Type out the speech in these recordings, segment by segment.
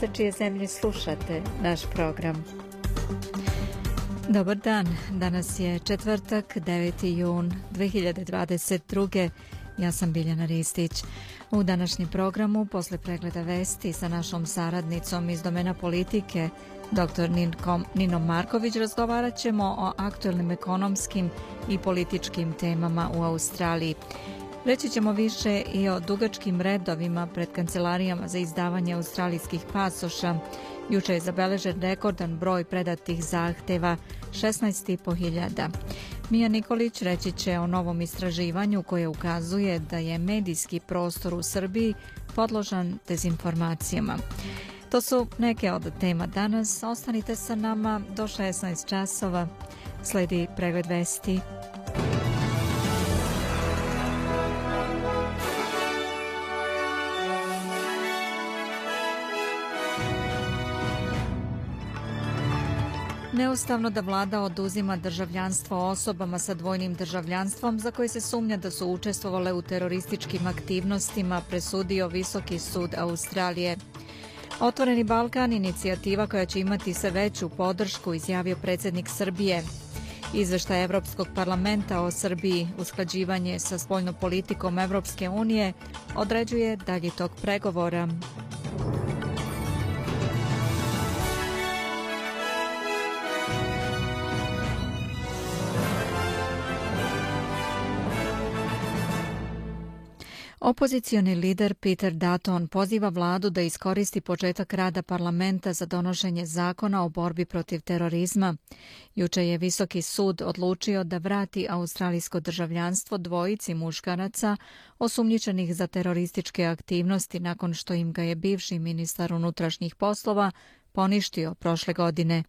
sa čije zemlje slušate naš program. Dobar dan, danas je četvrtak, 9. jun 2022. Ja sam Biljana Ristić. U današnjem programu, posle pregleda vesti sa našom saradnicom iz domena politike, dr. Nino Marković, razgovarat ćemo o aktuelnim ekonomskim i političkim temama u Australiji. Reći ćemo više i o dugačkim redovima pred kancelarijama za izdavanje australijskih pasoša. Juče je zabeležen rekordan broj predatih zahteva, 16.500. Mija Nikolić reći će o novom istraživanju koje ukazuje da je medijski prostor u Srbiji podložan dezinformacijama. To su neke od tema danas. Ostanite sa nama do 16 časova. Sledi pregled vesti. Neustavno da vlada oduzima državljanstvo osobama sa dvojnim državljanstvom za koje se sumnja da su učestvovale u terorističkim aktivnostima, presudio Visoki sud Australije. Otvoreni Balkan, inicijativa koja će imati sve veću podršku, izjavio predsjednik Srbije. Izveštaj Evropskog parlamenta o Srbiji, usklađivanje sa spoljnom politikom Evropske unije, određuje dalji tok pregovora. Opozicioni lider Peter Dutton poziva vladu da iskoristi početak rada parlamenta za donošenje zakona o borbi protiv terorizma. Juče je Visoki sud odlučio da vrati australijsko državljanstvo dvojici muškaraca osumnjičenih za terorističke aktivnosti nakon što im ga je bivši ministar unutrašnjih poslova poništio prošle godine.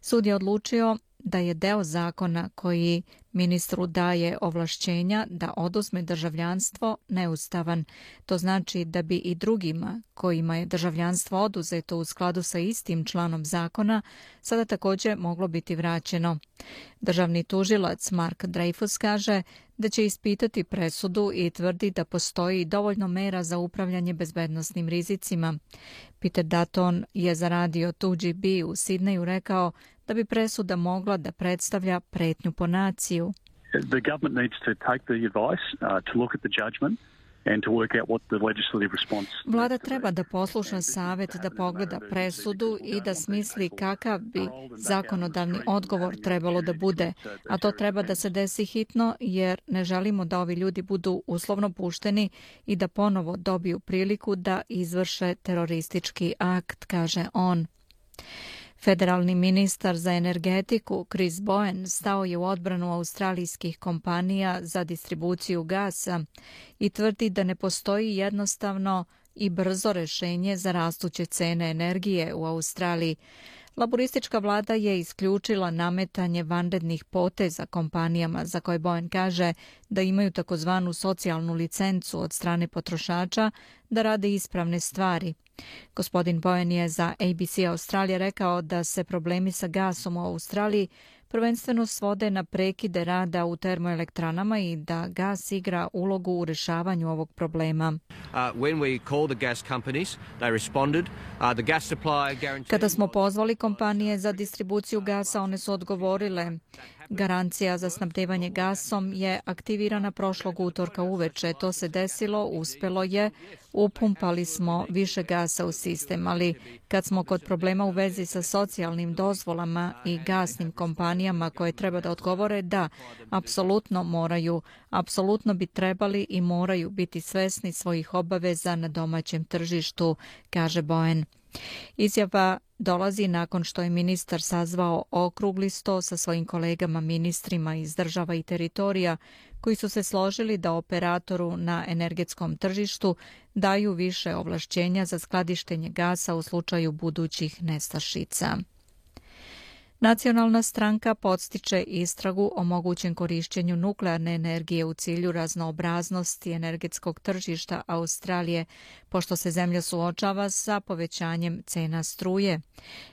Sud je odlučio da je deo zakona koji ministru daje ovlašćenja da oduzme državljanstvo neustavan. To znači da bi i drugima kojima je državljanstvo oduzeto u skladu sa istim članom zakona sada također moglo biti vraćeno. Državni tužilac Mark Dreyfus kaže da će ispitati presudu i tvrdi da postoji dovoljno mera za upravljanje bezbednostnim rizicima. Peter Dutton je zaradio 2GB u Sidneju rekao da bi presuda mogla da predstavlja pretnju po naciju. The government needs to take the advice uh, to look at the judgment and to work out what the legislative response. Vlada treba da posluša savet, da pogleda presudu i da smisli kakav bi zakonodavni odgovor trebalo da bude, a to treba da se desi hitno jer ne želimo da ovi ljudi budu uslovno pušteni i da ponovo dobiju priliku da izvrše teroristički akt, kaže on. Federalni ministar za energetiku Chris Bowen stao je u odbranu australijskih kompanija za distribuciju gasa i tvrdi da ne postoji jednostavno i brzo rešenje za rastuće cene energije u Australiji. Laboristička vlada je isključila nametanje vanrednih poteza kompanijama za koje Bowen kaže da imaju takozvanu socijalnu licencu od strane potrošača da rade ispravne stvari. Gospodin Bowen je za ABC Australija rekao da se problemi sa gasom u Australiji prvenstveno svode na prekide rada u termoelektranama i da gas igra ulogu u rešavanju ovog problema. Kada smo pozvali kompanije za distribuciju gasa, one su odgovorile Garancija za snabdevanje gasom je aktivirana prošlog utorka uveče. To se desilo, uspelo je, upumpali smo više gasa u sistem, ali kad smo kod problema u vezi sa socijalnim dozvolama i gasnim kompanijama koje treba da odgovore, da, apsolutno moraju, apsolutno bi trebali i moraju biti svesni svojih obaveza na domaćem tržištu, kaže Boen. Izjava dolazi nakon što je ministar sazvao okrugli sto sa svojim kolegama ministrima iz država i teritorija koji su se složili da operatoru na energetskom tržištu daju više ovlašćenja za skladištenje gasa u slučaju budućih nestašica. Nacionalna stranka podstiče istragu o mogućem korišćenju nuklearne energije u cilju raznoobraznosti energetskog tržišta Australije, pošto se zemlja suočava sa povećanjem cena struje.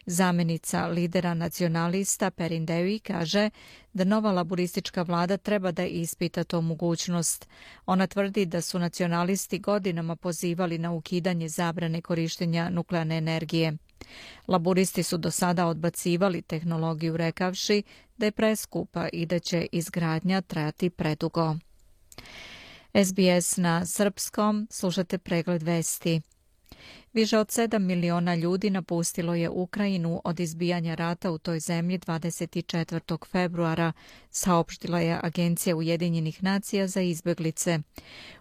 Zamenica lidera nacionalista Perin Dewi kaže da nova laboristička vlada treba da ispita to mogućnost. Ona tvrdi da su nacionalisti godinama pozivali na ukidanje zabrane korištenja nuklearne energije. Laburisti su do sada odbacivali tehnologiju rekavši da je preskupa i da će izgradnja trajati predugo. SBS na srpskom slušate pregled vesti. Više od 7 miliona ljudi napustilo je Ukrajinu od izbijanja rata u toj zemlji 24. februara, saopštila je Agencija Ujedinjenih nacija za izbeglice.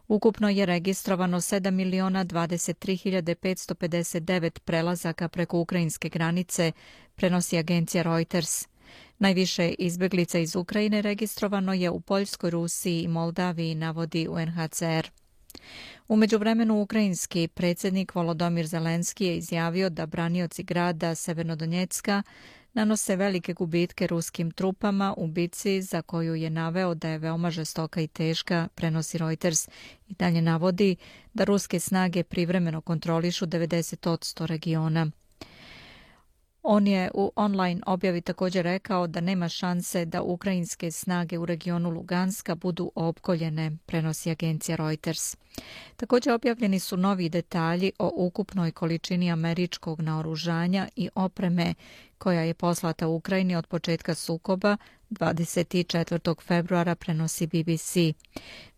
Ukupno je registrovano 7 miliona 23.559 prelazaka preko ukrajinske granice, prenosi agencija Reuters. Najviše izbeglica iz Ukrajine registrovano je u Poljskoj, Rusiji i Moldaviji, navodi UNHCR. Umeđu vremenu ukrajinski predsjednik Volodomir Zelenski je izjavio da branioci grada Severnodonjecka nanose velike gubitke ruskim trupama u bici za koju je naveo da je veoma žestoka i teška, prenosi Reuters i dalje navodi da ruske snage privremeno kontrolišu 90% regiona. On je u online objavi također rekao da nema šanse da ukrajinske snage u regionu Luganska budu opkoljene, prenosi agencija Reuters. Također objavljeni su novi detalji o ukupnoj količini američkog naoružanja i opreme koja je poslata Ukrajini od početka sukoba 24. februara prenosi BBC.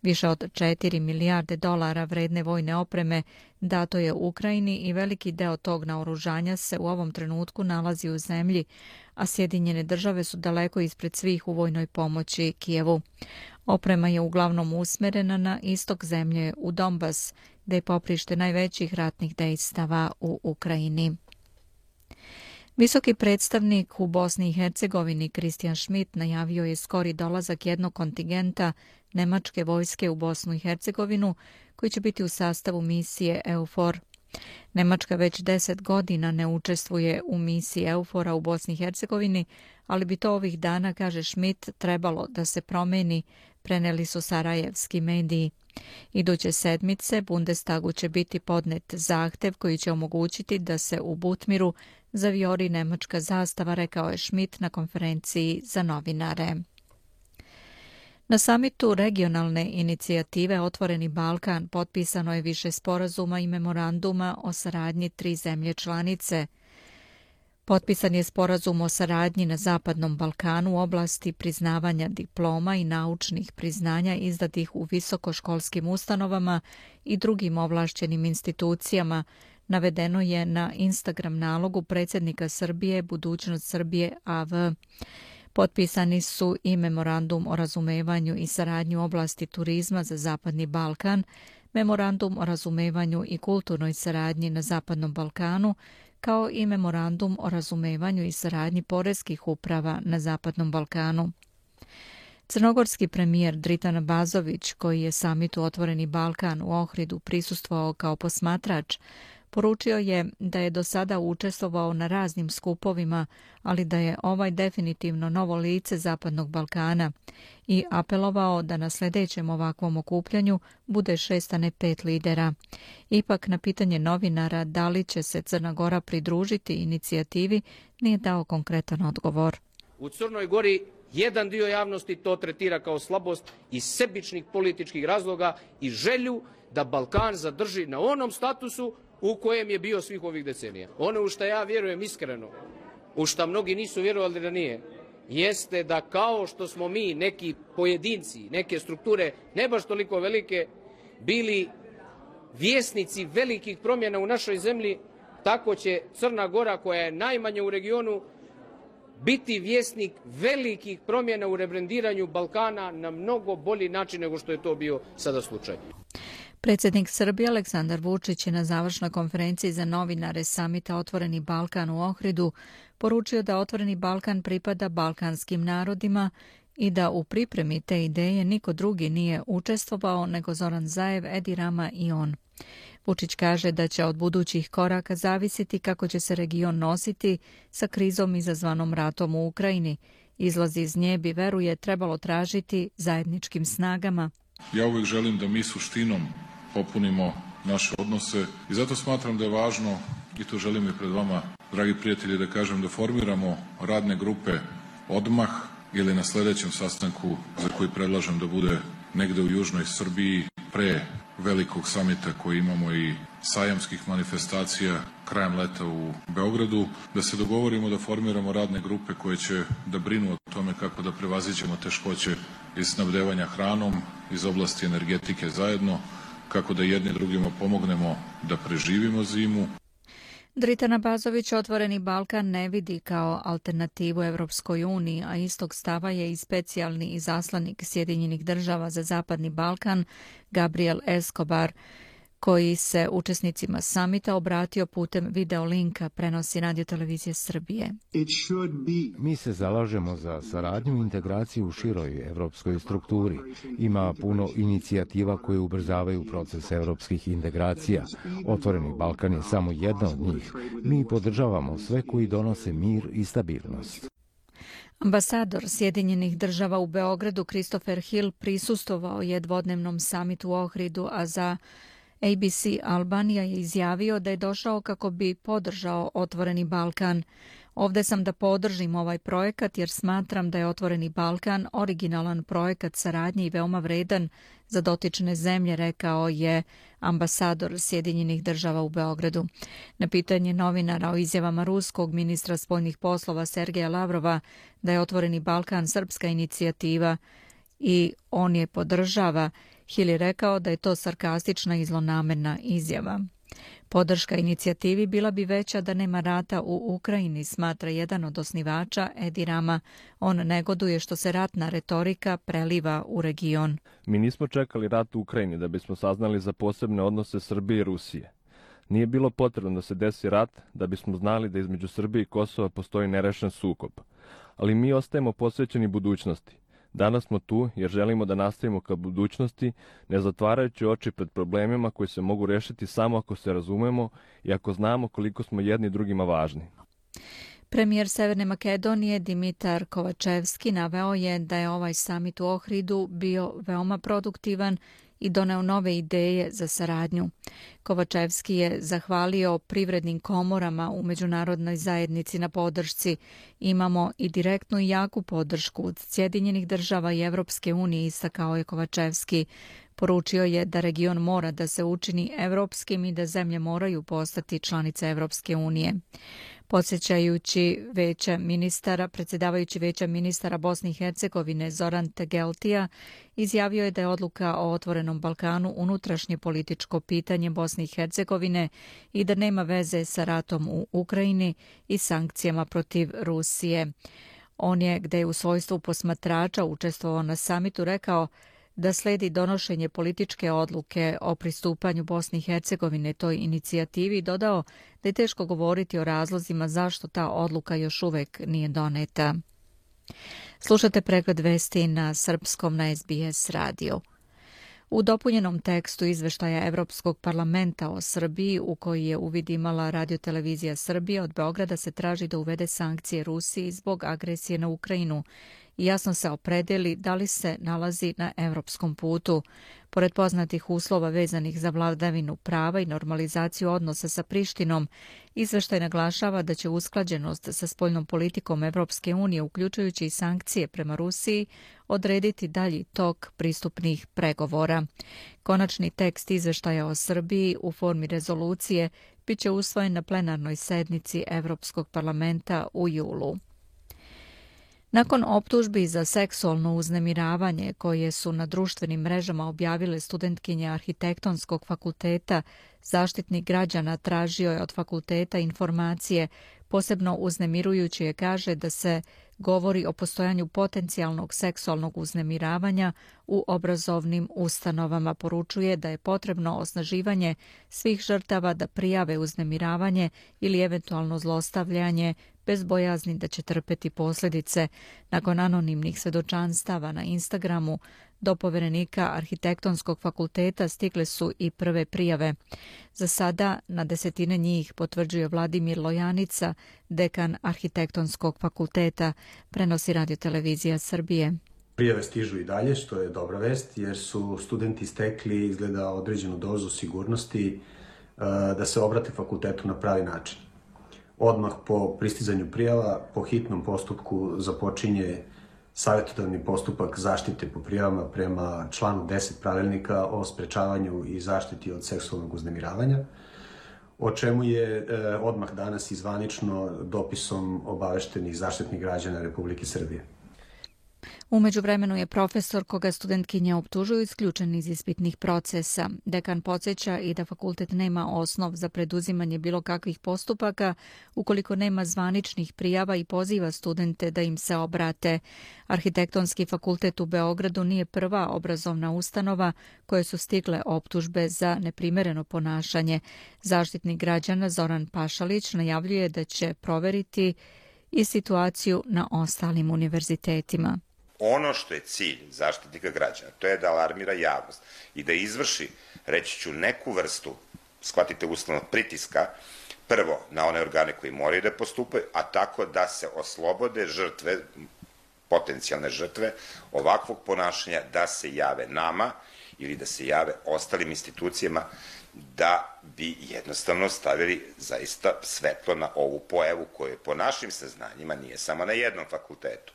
Više od 4 milijarde dolara vredne vojne opreme dato je Ukrajini i veliki deo tog naoružanja se u ovom trenutku nalazi u zemlji, a Sjedinjene države su daleko ispred svih u vojnoj pomoći Kijevu. Oprema je uglavnom usmerena na istok zemlje u Donbas, gde je poprište najvećih ratnih dejstava u Ukrajini. Visoki predstavnik u Bosni i Hercegovini Kristijan Schmidt najavio je skori dolazak jednog kontingenta Nemačke vojske u Bosnu i Hercegovinu koji će biti u sastavu misije EUFOR. Nemačka već deset godina ne učestvuje u misiji EUFOR-a u Bosni i Hercegovini, ali bi to ovih dana, kaže Schmidt, trebalo da se promeni, preneli su sarajevski mediji. Iduće sedmice Bundestagu će biti podnet zahtev koji će omogućiti da se u Butmiru zaviori nemačka zastava, rekao je Schmidt na konferenciji za novinare. Na samitu regionalne inicijative Otvoreni Balkan potpisano je više sporazuma i memoranduma o saradnji tri zemlje članice. Potpisan je sporazum o saradnji na Zapadnom Balkanu u oblasti priznavanja diploma i naučnih priznanja izdatih u visokoškolskim ustanovama i drugim ovlašćenim institucijama, navedeno je na Instagram nalogu predsjednika Srbije Budućnost Srbije AV. Potpisani su i memorandum o razumevanju i saradnju oblasti turizma za Zapadni Balkan, memorandum o razumevanju i kulturnoj saradnji na Zapadnom Balkanu, kao i memorandum o razumevanju i saradnji porezkih uprava na Zapadnom Balkanu. Crnogorski premijer Dritan Bazović, koji je samitu Otvoreni Balkan u Ohridu prisustvovao kao posmatrač, Poručio je da je do sada učestvovao na raznim skupovima, ali da je ovaj definitivno novo lice Zapadnog Balkana i apelovao da na sljedećem ovakvom okupljanju bude šest, a ne pet lidera. Ipak na pitanje novinara da li će se Crna Gora pridružiti inicijativi nije dao konkretan odgovor. U Crnoj Gori jedan dio javnosti to tretira kao slabost i sebičnih političkih razloga i želju da Balkan zadrži na onom statusu u kojem je bio svih ovih decenija. Ono u što ja vjerujem iskreno, u što mnogi nisu vjerovali da nije, jeste da kao što smo mi neki pojedinci, neke strukture, ne baš toliko velike, bili vjesnici velikih promjena u našoj zemlji, tako će Crna Gora, koja je najmanja u regionu, biti vjesnik velikih promjena u rebrendiranju Balkana na mnogo bolji način nego što je to bio sada slučaj. Predsjednik Srbije Aleksandar Vučić je na završnoj konferenciji za novinare samita Otvoreni Balkan u Ohridu poručio da Otvoreni Balkan pripada balkanskim narodima i da u pripremi te ideje niko drugi nije učestvovao nego Zoran Zajev, Edi Rama i on. Vučić kaže da će od budućih koraka zavisiti kako će se region nositi sa krizom izazvanom ratom u Ukrajini. Izlazi iz nje bi, veruje, trebalo tražiti zajedničkim snagama. Ja uvijek želim da mi suštinom popunimo naše odnose i zato smatram da je važno i to želim i pred vama, dragi prijatelji, da kažem da formiramo radne grupe odmah ili na sljedećem sastanku za koji predlažem da bude negde u južnoj Srbiji pre velikog samita koji imamo i sajamskih manifestacija krajem leta u Beogradu, da se dogovorimo da formiramo radne grupe koje će da brinu o tome kako da prevaziđemo teškoće iz snabdevanja hranom, iz oblasti energetike zajedno, kako da jedni drugima pomognemo da preživimo zimu. Dritana Bazović otvoreni Balkan ne vidi kao alternativu Evropskoj uniji, a istog stava je i specijalni izaslanik Sjedinjenih država za Zapadni Balkan, Gabriel Escobar koji se učesnicima samita obratio putem videolinka prenosi Radio Televizije Srbije. Mi se zalažemo za saradnju i integraciju u široj evropskoj strukturi. Ima puno inicijativa koje ubrzavaju proces evropskih integracija. Otvoreni Balkan je samo jedna od njih. Mi podržavamo sve koji donose mir i stabilnost. Ambasador Sjedinjenih država u Beogradu Christopher Hill prisustovao je dvodnevnom samitu u Ohridu, a za ABC Albanija je izjavio da je došao kako bi podržao Otvoreni Balkan. Ovde sam da podržim ovaj projekat jer smatram da je Otvoreni Balkan originalan projekat saradnje i veoma vredan za dotične zemlje, rekao je ambasador Sjedinjenih država u Beogradu. Na pitanje novinara o izjavama ruskog ministra spoljnih poslova Sergeja Lavrova da je Otvoreni Balkan srpska inicijativa i on je podržava, Hill je rekao da je to sarkastična i zlonamerna izjava. Podrška inicijativi bila bi veća da nema rata u Ukrajini, smatra jedan od osnivača Edi Rama. On negoduje što se ratna retorika preliva u region. Mi nismo čekali rat u Ukrajini da bismo saznali za posebne odnose Srbije i Rusije. Nije bilo potrebno da se desi rat da bismo znali da između Srbije i Kosova postoji nerešen sukob. Ali mi ostajemo posvećeni budućnosti. Danas smo tu jer želimo da nastavimo ka budućnosti, ne zatvarajući oči pred problemima koji se mogu rešiti samo ako se razumemo i ako znamo koliko smo jedni drugima važni. Premijer Severne Makedonije Dimitar Kovačevski naveo je da je ovaj samit u Ohridu bio veoma produktivan i doneo nove ideje za saradnju. Kovačevski je zahvalio privrednim komorama u međunarodnoj zajednici na podršci. Imamo i direktnu i jaku podršku od Sjedinjenih država i Evropske unije, istakao je Kovačevski. Poručio je da region mora da se učini evropskim i da zemlje moraju postati članice Evropske unije. Podsjećajući veća ministara, predsjedavajući veća ministara Bosne i Hercegovine Zoran Tegeltija, izjavio je da je odluka o otvorenom Balkanu unutrašnje političko pitanje Bosne i Hercegovine i da nema veze sa ratom u Ukrajini i sankcijama protiv Rusije. On je, gde je u svojstvu posmatrača učestvovao na samitu, rekao da sledi donošenje političke odluke o pristupanju Bosni i Hercegovine toj inicijativi dodao da je teško govoriti o razlozima zašto ta odluka još uvek nije doneta. Slušate pregled vesti na srpskom na SBS radio. U dopunjenom tekstu izveštaja Evropskog parlamenta o Srbiji, u koji je uvid imala radiotelevizija Srbije, od Beograda se traži da uvede sankcije Rusiji zbog agresije na Ukrajinu i jasno se opredeli da li se nalazi na evropskom putu. Pored poznatih uslova vezanih za vladavinu prava i normalizaciju odnosa sa Prištinom, izveštaj naglašava da će usklađenost sa spoljnom politikom Evropske unije, uključujući i sankcije prema Rusiji, odrediti dalji tok pristupnih pregovora. Konačni tekst izveštaja o Srbiji u formi rezolucije biće usvojen na plenarnoj sednici Evropskog parlamenta u julu. Nakon optužbi za seksualno uznemiravanje koje su na društvenim mrežama objavile studentkinje arhitektonskog fakulteta, zaštitnik građana tražio je od fakulteta informacije, posebno uznemirujući je kaže da se govori o postojanju potencijalnog seksualnog uznemiravanja u obrazovnim ustanovama. Poručuje da je potrebno osnaživanje svih žrtava da prijave uznemiravanje ili eventualno zlostavljanje bez bojazni da će trpeti posljedice. Nakon anonimnih svedočanstava na Instagramu do poverenika arhitektonskog fakulteta stigle su i prve prijave. Za sada na desetine njih potvrđuje Vladimir Lojanica, dekan arhitektonskog fakulteta, prenosi radiotelevizija Srbije. Prijave stižu i dalje, što je dobra vest, jer su studenti stekli izgleda određenu dozu sigurnosti eh, da se obrate fakultetu na pravi način odmah po pristizanju prijava, po hitnom postupku započinje savjetodavni postupak zaštite po prijavama prema članu 10 pravilnika o sprečavanju i zaštiti od seksualnog uznemiravanja, o čemu je e, odmah danas izvanično dopisom obavešteni zaštitni građana Republike Srbije. Umeđu vremenu je profesor koga studentkinje optužuju isključen iz ispitnih procesa. Dekan podsjeća i da fakultet nema osnov za preduzimanje bilo kakvih postupaka ukoliko nema zvaničnih prijava i poziva studente da im se obrate. Arhitektonski fakultet u Beogradu nije prva obrazovna ustanova koje su stigle optužbe za neprimereno ponašanje. Zaštitnik građana Zoran Pašalić najavljuje da će proveriti i situaciju na ostalim univerzitetima ono što je cilj zaštitnika građana, to je da alarmira javnost i da izvrši, reći ću, neku vrstu, shvatite uslovno, pritiska, prvo na one organe koji moraju da postupaju, a tako da se oslobode žrtve, potencijalne žrtve ovakvog ponašanja, da se jave nama ili da se jave ostalim institucijama, da bi jednostavno stavili zaista svetlo na ovu pojavu koja po našim saznanjima nije samo na jednom fakultetu.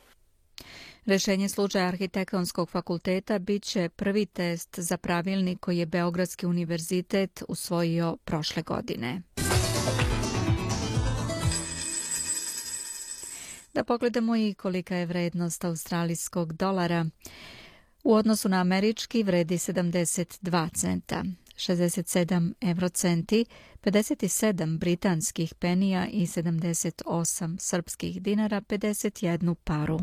Rešenje slučaja arhitektonskog fakulteta bit će prvi test za pravilnik koji je Beogradski univerzitet usvojio prošle godine. Da pogledamo i kolika je vrednost australijskog dolara. U odnosu na američki vredi 72 centa, 67 eurocenti, 57 britanskih penija i 78 srpskih dinara, 51 paru.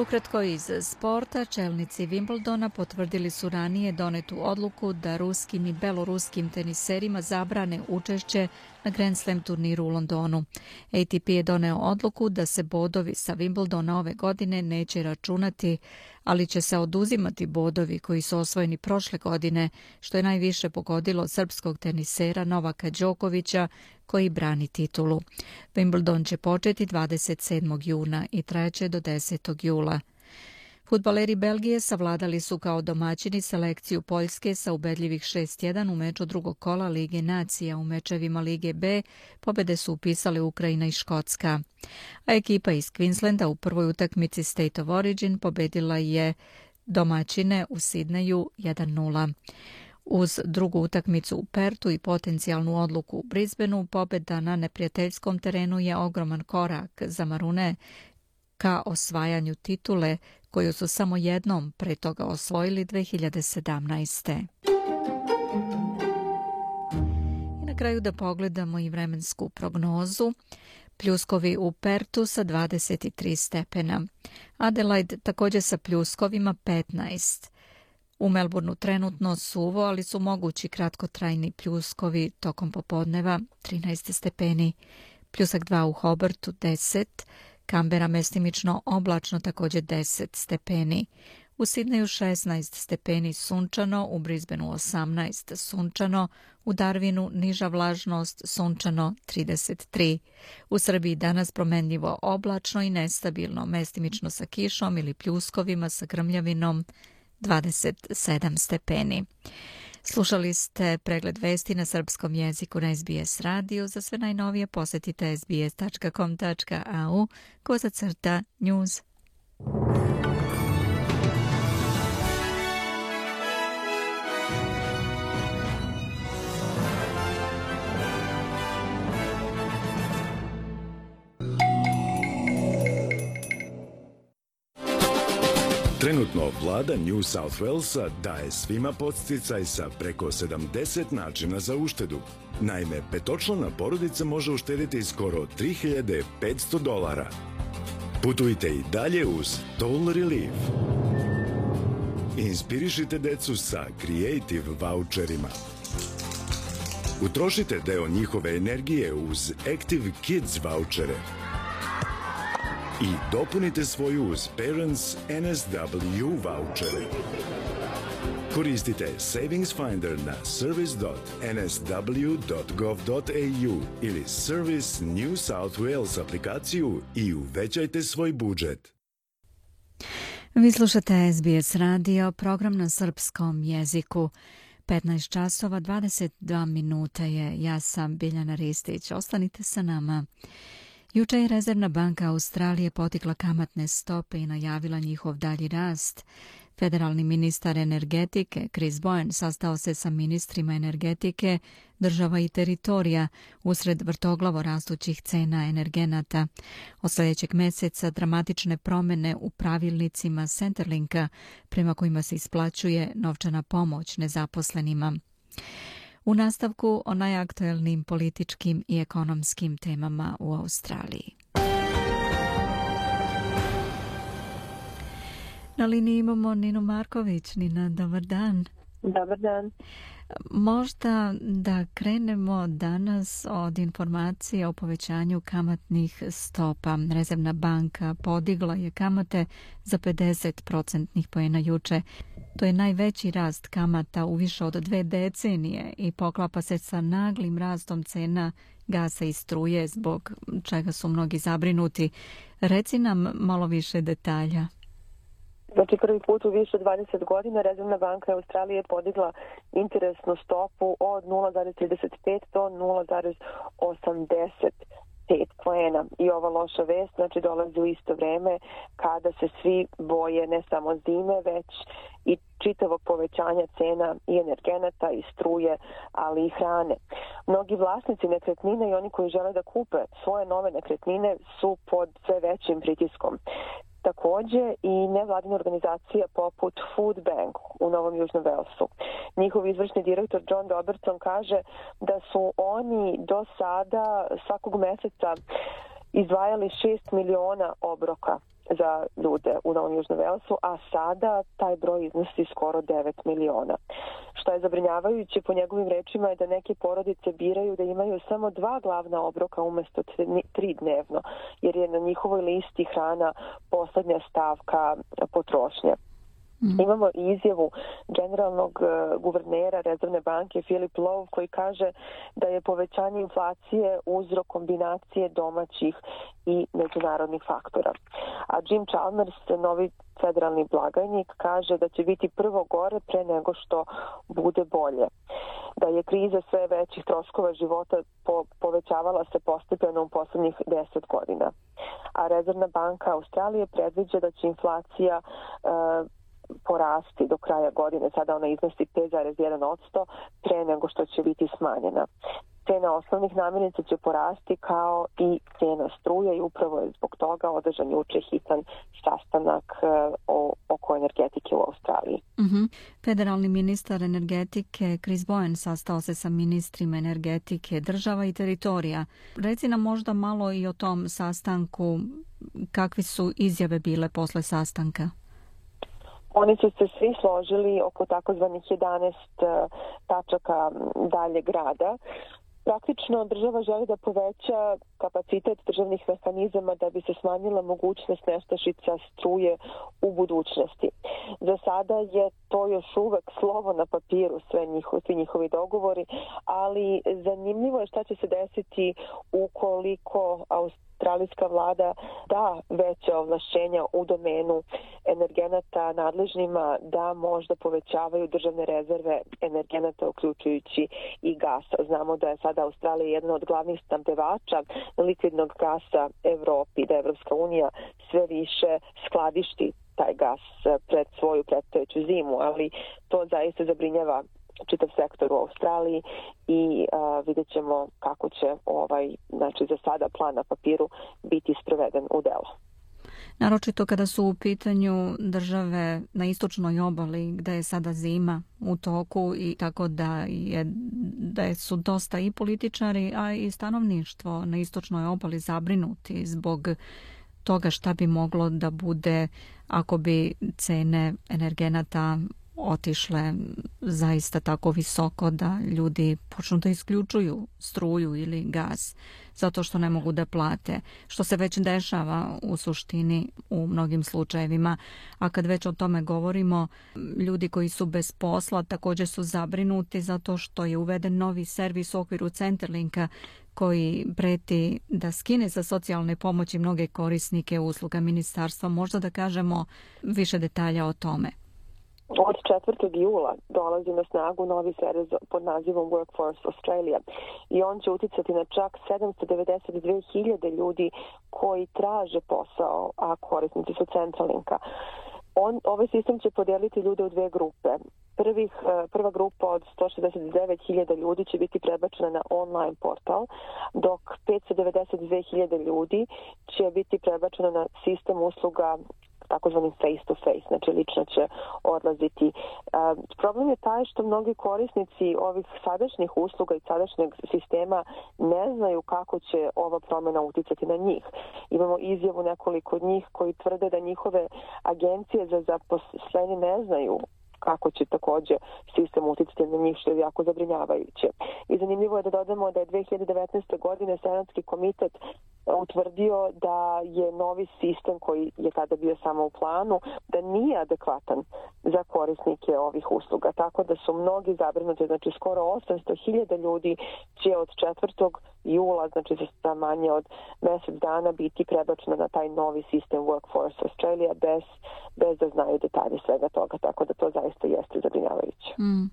Ukratko iz sporta, čelnici Wimbledona potvrdili su ranije donetu odluku da ruskim i beloruskim teniserima zabrane učešće na Grand Slam turniru u Londonu. ATP je doneo odluku da se bodovi sa Wimbledona ove godine neće računati, ali će se oduzimati bodovi koji su osvojeni prošle godine, što je najviše pogodilo srpskog tenisera Novaka Đokovića koji brani titulu. Wimbledon će početi 27. juna i trajeće do 10. jula. Futbaleri Belgije savladali su kao domaćini selekciju Poljske sa ubedljivih 6-1 u meču drugog kola Lige nacija. U mečevima Lige B pobede su upisali Ukrajina i Škotska. A ekipa iz Queenslanda u prvoj utakmici State of Origin pobedila je domaćine u Sidneju 1-0. Uz drugu utakmicu u Pertu i potencijalnu odluku u Brisbaneu, pobeda na neprijateljskom terenu je ogroman korak za Marune ka osvajanju titule koju su samo jednom pre toga osvojili 2017. I na kraju da pogledamo i vremensku prognozu. Pljuskovi u Pertu sa 23 stepena. Adelaide također sa pljuskovima 15. U Melbourneu trenutno suvo, ali su mogući kratkotrajni pljuskovi tokom popodneva 13 stepeni. Pljusak 2 u Hobartu 10, Kambera mestimično oblačno također 10 stepeni. U Sidneju 16 stepeni sunčano, u Brisbaneu 18 sunčano, u Darwinu niža vlažnost sunčano 33. U Srbiji danas promenljivo oblačno i nestabilno, mestimično sa kišom ili pljuskovima sa grmljavinom 27 stepeni. Slušali ste pregled vesti na srpskom jeziku na SBS radio. Za sve najnovije posetite sbs.com.au koza crta news. Trenutno vlada New South Walesa daje svima podsticaj sa preko 70 načina za uštedu. Naime, petočlana porodica može uštediti skoro 3500 dolara. Putujte i dalje uz Toll Relief. Inspirišite decu sa Creative voucherima. Utrošite deo njihove energije uz Active Kids vouchere. I dopunite svoju uz Parents NSW voucher. Koristite Savings Finder na service.nsw.gov.au ili Service New South Wales aplikaciju i uvećajte svoj budžet. Vi slušate SBS radio, program na srpskom jeziku. 15 časova 22 minuta je. Ja sam Biljana Ristić. Ostanite sa nama. Juče je Rezervna banka Australije potikla kamatne stope i najavila njihov dalji rast. Federalni ministar energetike Chris Bowen sastao se sa ministrima energetike, država i teritorija usred vrtoglavo rastućih cena energenata. Od sljedećeg mjeseca dramatične promjene u pravilnicima Centerlinka prema kojima se isplaćuje novčana pomoć nezaposlenima. U nastavku o najaktuelnim političkim i ekonomskim temama u Australiji. Na liniji imamo Ninu Marković. Nina, dobar dan. Dobar dan. Možda da krenemo danas od informacije o povećanju kamatnih stopa. Rezervna banka podigla je kamate za 50 procentnih pojena juče. To je najveći rast kamata u više od dve decenije i poklapa se sa naglim rastom cena gasa i struje zbog čega su mnogi zabrinuti. Reci nam malo više detalja. Znači prvi put u više od 20 godina Rezervna banka Australije podigla interesnu stopu od 0,35 do 0,80 pet poena i ova loša vest znači dolazi u isto vreme kada se svi boje ne samo zime već i čitavog povećanja cena i energenata i struje ali i hrane. Mnogi vlasnici nekretnine i oni koji žele da kupe svoje nove nekretnine su pod sve većim pritiskom takođe i nevladina organizacija poput Food Bank u Novom Južnom Velsu. Njihov izvršni direktor John Robertson kaže da su oni do sada svakog meseca izdvajali 6 miliona obroka za ljude u Novom Južnom Velsu, a sada taj broj iznosi skoro 9 miliona. Što je zabrinjavajuće po njegovim rečima je da neke porodice biraju da imaju samo dva glavna obroka umesto tri dnevno, jer je na njihovoj listi hrana poslednja stavka potrošnje. Mm. Imamo izjavu generalnog e, guvernera Rezervne banke Filip Lov koji kaže da je povećanje inflacije uzrok kombinacije domaćih i međunarodnih faktora. A Jim Chalmers, novi federalni blagajnik, kaže da će biti prvo gore pre nego što bude bolje. Da je kriza sve većih troškova života po, povećavala se postepeno u poslednjih deset godina. A Rezervna banka Australije predviđa da će inflacija uh, porasti do kraja godine. Sada ona iznosi 5,1% pre nego što će biti smanjena. Cena osnovnih namirnica će porasti kao i cena struje i upravo je zbog toga održan juče hitan sastanak e, o, oko energetike u Australiji. Uh mhm. -huh. Federalni ministar energetike Chris Bowen sastao se sa ministrima energetike država i teritorija. Reci nam možda malo i o tom sastanku, kakvi su izjave bile posle sastanka? Oni su se svi složili oko takozvanih 11 e, tačaka dalje grada. Praktično država želi da poveća kapacitet državnih mehanizama da bi se smanjila mogućnost nestašica struje u budućnosti. Za sada je to još uvek slovo na papiru, sve njihovi, svi njihovi dogovori, ali zanimljivo je šta će se desiti ukoliko australijska vlada da veće ovlašćenja u domenu energenata nadležnima da možda povećavaju državne rezerve energenata uključujući i gasa. Znamo da je sada Australija jedna od glavnih stampevača likvidnog gasa Evropi, da Evropska unija sve više skladišti taj gas pred svoju predstojeću zimu, ali to zaista zabrinjava čitav sektor u Australiji i a, vidjet ćemo kako će ovaj, znači za sada plan na papiru biti sproveden u delo. naročito kada su u pitanju države na istočnoj obali gde je sada zima u toku i tako da je da su dosta i političari a i stanovništvo na istočnoj obali zabrinuti zbog toga šta bi moglo da bude ako bi cene energenata otišle zaista tako visoko da ljudi počnu da isključuju struju ili gaz zato što ne mogu da plate, što se već dešava u suštini u mnogim slučajevima. A kad već o tome govorimo, ljudi koji su bez posla također su zabrinuti zato što je uveden novi servis u okviru Centerlinka koji preti da skine sa socijalne pomoći mnoge korisnike usluga ministarstva. Možda da kažemo više detalja o tome. Od 4. jula dolazi na snagu novi servis pod nazivom Workforce Australia i on će uticati na čak 792.000 ljudi koji traže posao, a korisnici su Centralinka. On, ovaj sistem će podijeliti ljude u dve grupe. Prvih, e, prva grupa od 169.000 ljudi će biti prebačena na online portal, dok 592.000 ljudi će biti prebačena na sistem usluga takozvanim face to face, znači lično će odlaziti. E, problem je taj što mnogi korisnici ovih sadašnjih usluga i sadašnjeg sistema ne znaju kako će ova promjena uticati na njih. Imamo izjavu nekoliko od njih koji tvrde da njihove agencije za zaposlenje ne znaju kako će takođe sistem uticati na njih što je jako zabrinjavajuće. I zanimljivo je da dodamo da je 2019. godine Senatski komitet e, utvrdio da je novi sistem koji je tada bio samo u planu, da nije adekvatan za korisnike ovih usluga. Tako da su mnogi zabrinuti, znači skoro 800.000 ljudi će od 4. jula, znači za manje od mesec dana, biti prebačeno na taj novi sistem Workforce Australia bez, bez da znaju detalje svega toga. Tako da to zaista jeste zabrinjavajuće. Mm.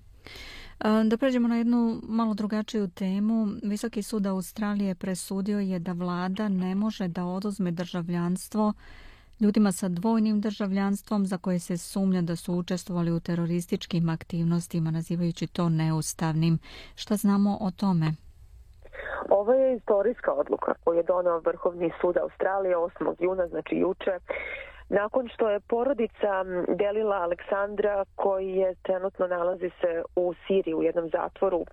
Da pređemo na jednu malo drugačiju temu. Visoki sud Australije presudio je da vlada ne može da oduzme državljanstvo ljudima sa dvojnim državljanstvom za koje se sumnja da su učestvovali u terorističkim aktivnostima, nazivajući to neustavnim. Šta znamo o tome? Ovo je istorijska odluka koju je donao Vrhovni sud Australije 8. juna, znači juče, Nakon što je porodica delila Aleksandra koji je trenutno nalazi se u Siriji u jednom zatvoru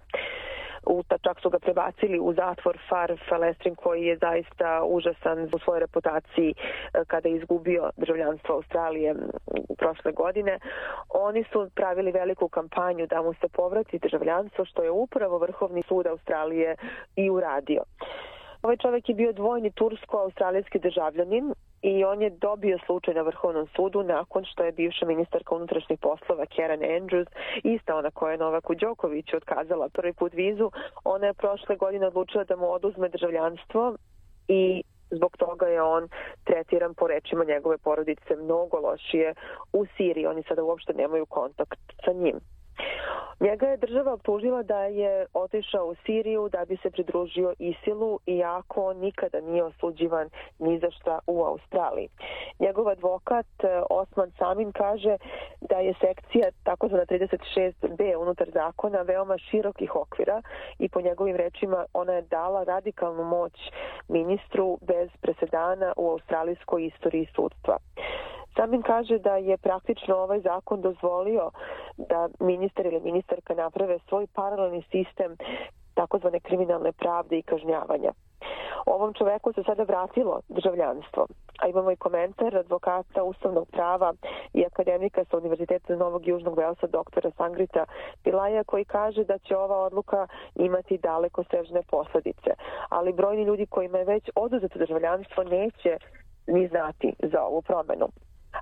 Uta čak su ga prebacili u zatvor Far Falestrin koji je zaista užasan u svojoj reputaciji e, kada je izgubio državljanstvo Australije prošle godine. Oni su pravili veliku kampanju da mu se povrati državljanstvo što je upravo Vrhovni sud Australije i uradio. Ovaj čovjek je bio dvojni tursko-australijski državljanin i on je dobio slučaj na Vrhovnom sudu nakon što je bivša ministarka unutrašnjih poslova Karen Andrews, ista ona koja je Novaku Đokoviću otkazala prvi put vizu, ona je prošle godine odlučila da mu oduzme državljanstvo i zbog toga je on tretiran po rečima njegove porodice mnogo lošije u Siriji. Oni sada uopšte nemaju kontakt sa njim. Njega je država optužila da je otišao u Siriju da bi se pridružio Isilu, iako on nikada nije osuđivan ni za šta u Australiji. Njegov advokat e, Osman Samin kaže da je sekcija takozvana 36b unutar zakona veoma širokih okvira i po njegovim rečima ona je dala radikalnu moć ministru bez presedana u australijskoj istoriji sudstva. Samin kaže da je praktično ovaj zakon dozvolio da ministar ili ministarka naprave svoj paralelni sistem takozvane kriminalne pravde i kažnjavanja. Ovom čoveku se sada vratilo državljanstvo, a imamo i komentar advokata ustavnog prava i akademika sa Univerziteta Novog Južnog Velsa, doktora Sangrita Pilaja, koji kaže da će ova odluka imati daleko sežne posledice. Ali brojni ljudi kojima je već oduzeto državljanstvo neće ni znati za ovu promenu.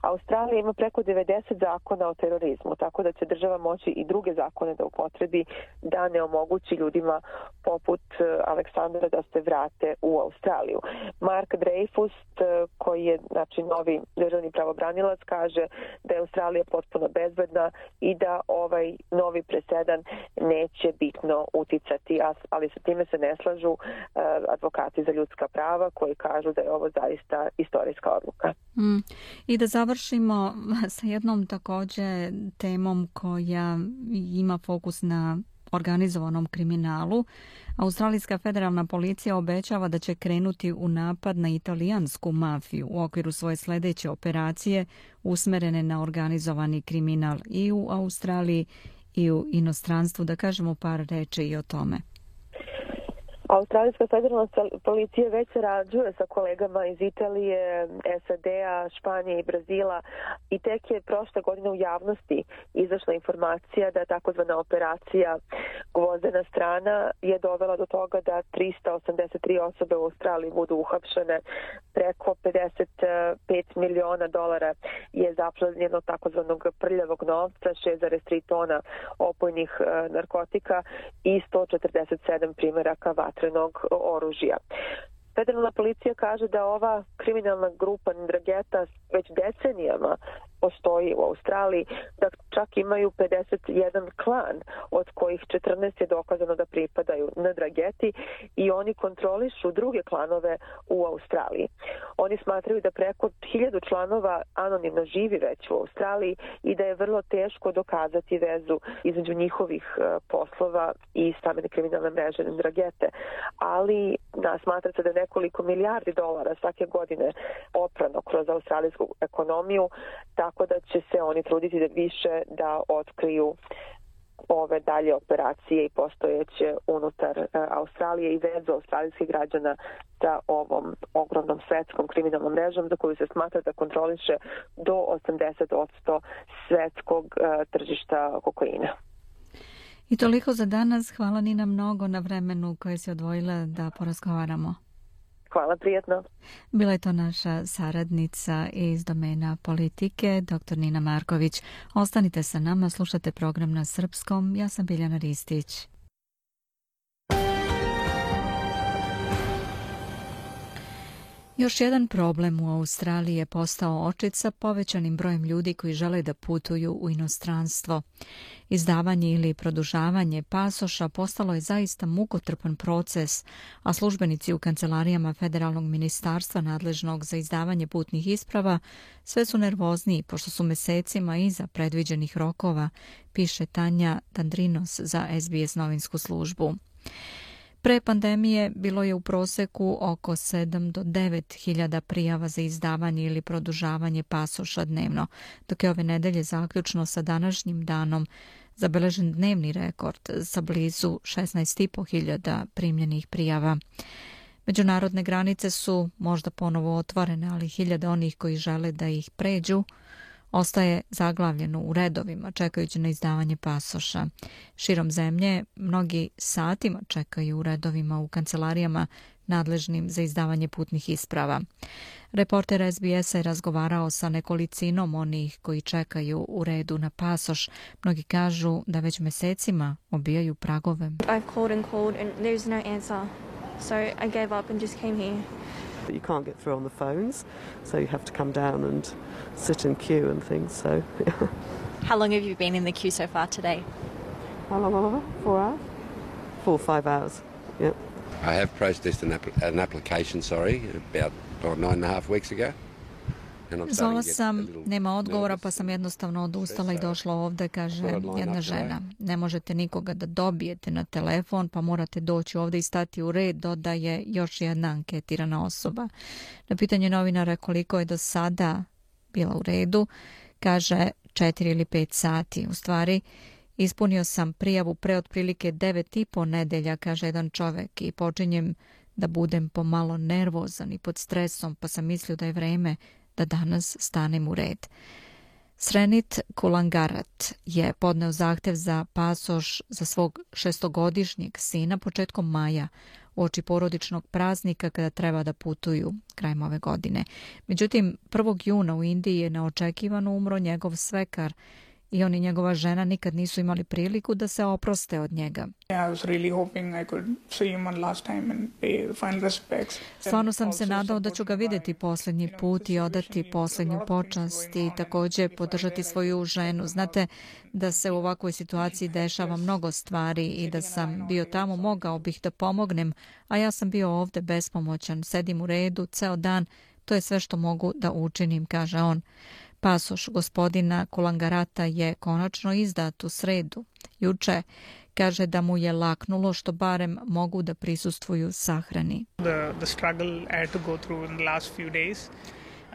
Australija ima preko 90 zakona o terorizmu, tako da će država moći i druge zakone da upotrebi da ne omogući ljudima poput e, Aleksandra da se vrate u Australiju. Mark Dreyfus, e, koji je znači, novi državni pravobranilac, kaže da je Australija potpuno bezbedna i da ovaj novi presedan neće bitno uticati, ali sa time se ne slažu e, advokati za ljudska prava koji kažu da je ovo zaista istorijska odluka. Mm. I da završimo sa jednom takođe temom koja ima fokus na organizovanom kriminalu, Australijska federalna policija obećava da će krenuti u napad na italijansku mafiju u okviru svoje sljedeće operacije usmerene na organizovani kriminal i u Australiji i u inostranstvu. Da kažemo par reči i o tome. Australijska federalna policija već sarađuje sa kolegama iz Italije, SAD-a, Španije i Brazila i tek je prošle godine u javnosti izašla informacija da takozvana operacija Gvozdena strana je dovela do toga da 383 osobe u Australiji budu uhapšene. Preko 55 miliona dolara je zaplanjeno takozvanog prljavog novca, 6,3 tona opojnih eh, narkotika i 147 primjeraka vatra vatrenog oružja. Federalna policija kaže da ova kriminalna grupa Ndrageta već decenijama postoji u Australiji, da čak imaju 51 klan, od kojih 14 je dokazano da pripadaju na Drageti i oni kontrolišu druge klanove u Australiji. Oni smatraju da preko 1000 članova anonimno živi već u Australiji i da je vrlo teško dokazati vezu između njihovih e, poslova i same kriminalne mreže na Dragete. Ali da, smatra se da nekoliko milijardi dolara svake godine oprano kroz australijsku ekonomiju, tako da će se oni truditi da više da otkriju ove dalje operacije i postojeće unutar e, Australije i vezu australijskih građana sa ovom ogromnom svetskom kriminalnom mrežom za koju se smatra da kontroliše do 80% svetskog e, tržišta kokaina. I toliko za danas. Hvala Nina mnogo na vremenu koje se odvojila da porazgovaramo. Hvala, prijetno. Bila je to naša saradnica iz domena politike, dr. Nina Marković. Ostanite sa nama, slušate program na srpskom. Ja sam Biljana Ristić. Još jedan problem u Australiji je postao očit sa povećanim brojem ljudi koji žele da putuju u inostranstvo. Izdavanje ili produžavanje pasoša postalo je zaista mukotrpan proces, a službenici u kancelarijama Federalnog ministarstva nadležnog za izdavanje putnih isprava sve su nervozniji pošto su mesecima iza predviđenih rokova, piše Tanja Tandrinos za SBS novinsku službu. Pre pandemije bilo je u proseku oko 7 do 9 hiljada prijava za izdavanje ili produžavanje pasoša dnevno, dok je ove nedelje zaključno sa današnjim danom zabeležen dnevni rekord sa blizu 16,5 hiljada primljenih prijava. Međunarodne granice su možda ponovo otvorene, ali hiljade onih koji žele da ih pređu ostaje zaglavljeno u redovima čekajući na izdavanje pasoša. Širom zemlje mnogi satima čekaju u redovima u kancelarijama nadležnim za izdavanje putnih isprava. Reporter SBS je razgovarao sa nekolicinom onih koji čekaju u redu na pasoš. Mnogi kažu da već mesecima obijaju pragove. I've called and called and there's no answer. So I gave up and just came here. You can't get through on the phones, so you have to come down and sit in queue and things. So, How long have you been in the queue so far today? How long? Four hours. Four or five hours. Yep. I have processed an, app- an application, sorry, about oh, nine and a half weeks ago. Zvala sam, nema odgovora, pa sam jednostavno odustala i došla ovde, kaže jedna žena. Ne možete nikoga da dobijete na telefon, pa morate doći ovde i stati u red, dodaje još jedna anketirana osoba. Na pitanje novinara koliko je do sada bila u redu, kaže 4 ili 5 sati. U stvari, ispunio sam prijavu pre otprilike 9 i po nedelja, kaže jedan čovek, i počinjem da budem pomalo nervozan i pod stresom, pa sam mislio da je vreme da danas stanem u red. Srenit Kulangarat je podneo zahtev za pasoš za svog šestogodišnjeg sina početkom maja u oči porodičnog praznika kada treba da putuju krajem ove godine. Međutim, 1. juna u Indiji je neočekivano umro njegov svekar i on i njegova žena nikad nisu imali priliku da se oproste od njega. Stvarno sam se nadao da ću ga videti posljednji put i odati posljednju počast i također podržati svoju ženu. Znate da se u ovakvoj situaciji dešava mnogo stvari i da sam bio tamo, mogao bih da pomognem, a ja sam bio ovde bespomoćan, sedim u redu ceo dan, to je sve što mogu da učinim, kaže on. Pasoš gospodina Kulangarata je konačno izdat u sredu. Juče, Kaže da mu je laknulo što barem mogu da prisustvuju sahrani. The, the struggle I had to go through in the last few days.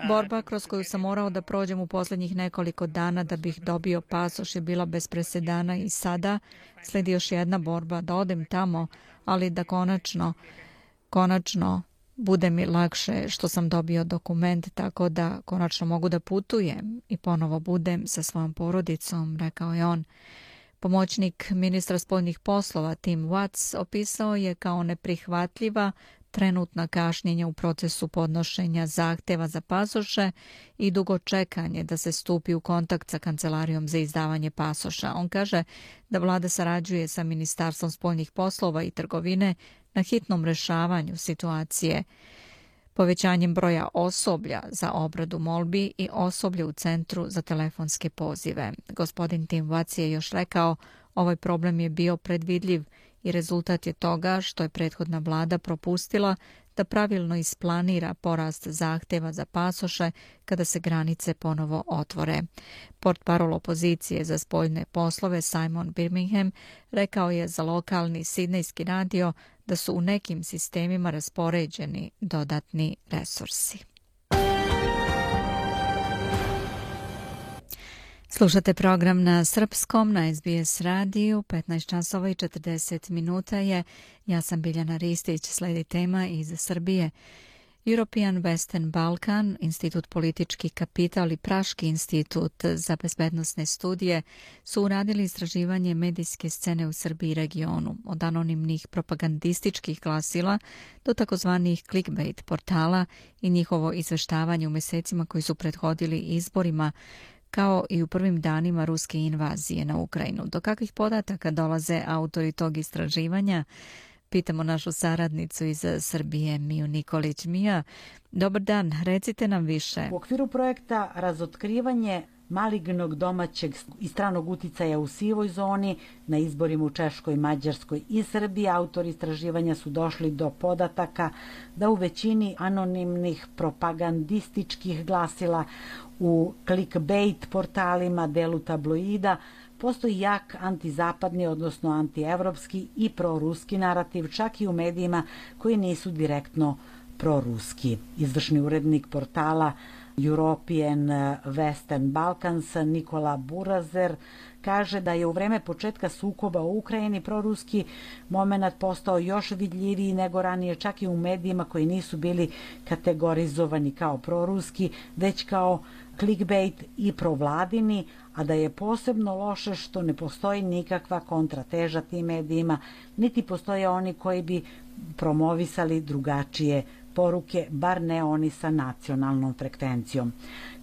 Borba kroz koju sam morao da prođem u posljednjih nekoliko dana da bih dobio pasoš je bila bez presedana i sada sledi još jedna borba da odem tamo, ali da konačno, konačno bude mi lakše što sam dobio dokument tako da konačno mogu da putujem i ponovo budem sa svojom porodicom, rekao je on. Pomoćnik ministra spoljnih poslova Tim Watts opisao je kao neprihvatljiva trenutna kašnjenja u procesu podnošenja zahteva za pasoše i dugo čekanje da se stupi u kontakt sa kancelarijom za izdavanje pasoša. On kaže da vlada sarađuje sa Ministarstvom spoljnih poslova i trgovine na hitnom rešavanju situacije povećanjem broja osoblja za obradu molbi i osoblje u centru za telefonske pozive. Gospodin Tim Vac je još rekao, ovaj problem je bio predvidljiv i rezultat je toga što je prethodna vlada propustila da pravilno isplanira porast zahteva za pasoše kada se granice ponovo otvore. Port parol opozicije za spoljne poslove Simon Birmingham rekao je za lokalni sidnejski radio da su u nekim sistemima raspoređeni dodatni resursi. Slušate program na srpskom na SBS radiju, 15 časova i 40 minuta je. Ja sam Biljana Ristić, sledi tema iz Srbije. European Western Balkan, Institut politički kapital i Praški institut za bezbednostne studije su uradili istraživanje medijske scene u Srbiji i regionu, od anonimnih propagandističkih glasila do takozvanih clickbait portala i njihovo izveštavanje u mesecima koji su prethodili izborima kao i u prvim danima ruske invazije na Ukrajinu. Do kakvih podataka dolaze autori tog istraživanja? Pitamo našu saradnicu iz Srbije, Miju Nikolić. Mija, dobar dan, recite nam više. U okviru projekta Razotkrivanje malignog domaćeg i stranog uticaja u sivoj zoni na izborima u Češkoj, Mađarskoj i Srbiji autori istraživanja su došli do podataka da u većini anonimnih propagandističkih glasila u clickbait portalima, delu tabloida, postoji jak antizapadni, odnosno antievropski i proruski narativ, čak i u medijima koji nisu direktno proruski. Izvršni urednik portala European eh, Western Balkans Nikola Burazer kaže da je u vreme početka sukoba u Ukrajini proruski moment postao još vidljiviji nego ranije čak i u medijima koji nisu bili kategorizovani kao proruski, već kao clickbait i provladini, a da je posebno loše što ne postoji nikakva kontrateža tim medijima, niti postoje oni koji bi promovisali drugačije poruke, bar ne oni sa nacionalnom frekvencijom.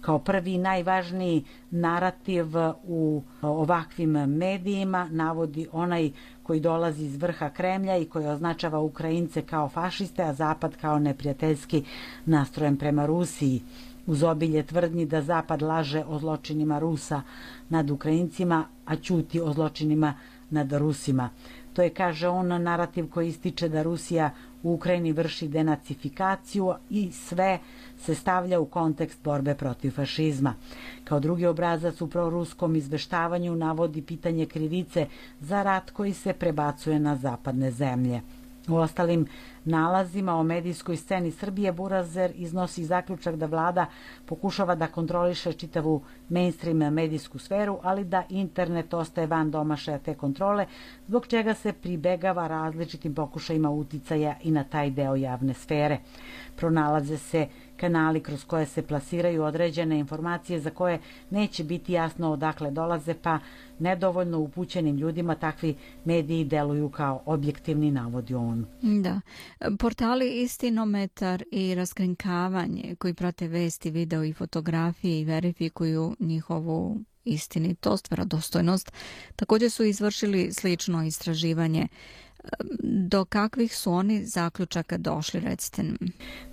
Kao prvi najvažniji narativ u ovakvim medijima navodi onaj koji dolazi iz vrha Kremlja i koji označava Ukrajince kao fašiste, a Zapad kao neprijateljski nastrojen prema Rusiji uz obilje tvrdnji da Zapad laže o zločinima Rusa nad Ukrajincima, a ćuti o zločinima nad Rusima. To je, kaže on, narativ koji ističe da Rusija u Ukrajini vrši denacifikaciju i sve se stavlja u kontekst borbe protiv fašizma. Kao drugi obrazac u proruskom izveštavanju navodi pitanje krivice za rat koji se prebacuje na zapadne zemlje. U ostalim nalazima o medijskoj sceni Srbije Burazer iznosi zaključak da vlada pokušava da kontroliše čitavu mainstream medijsku sferu, ali da internet ostaje van domašaja te kontrole, zbog čega se pribegava različitim pokušajima uticaja i na taj deo javne sfere. Pronalaze se kanali kroz koje se plasiraju određene informacije za koje neće biti jasno odakle dolaze, pa nedovoljno upućenim ljudima takvi mediji deluju kao objektivni navodi on. Da. Portali Istinometar i raskrinkavanje koji prate vesti, video i fotografije i verifikuju njihovu istinitost, verodostojnost, također su izvršili slično istraživanje. Do kakvih su oni zaključaka došli, recite nam?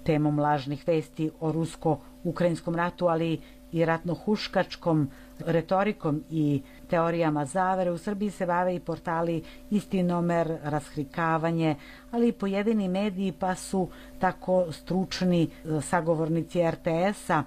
Temom lažnih vesti o rusko-ukrajinskom ratu, ali i ratno-huškačkom retorikom i teorijama zavere. U Srbiji se bave i portali Istinomer, Rashrikavanje, ali i pojedini mediji pa su tako stručni eh, sagovornici RTS-a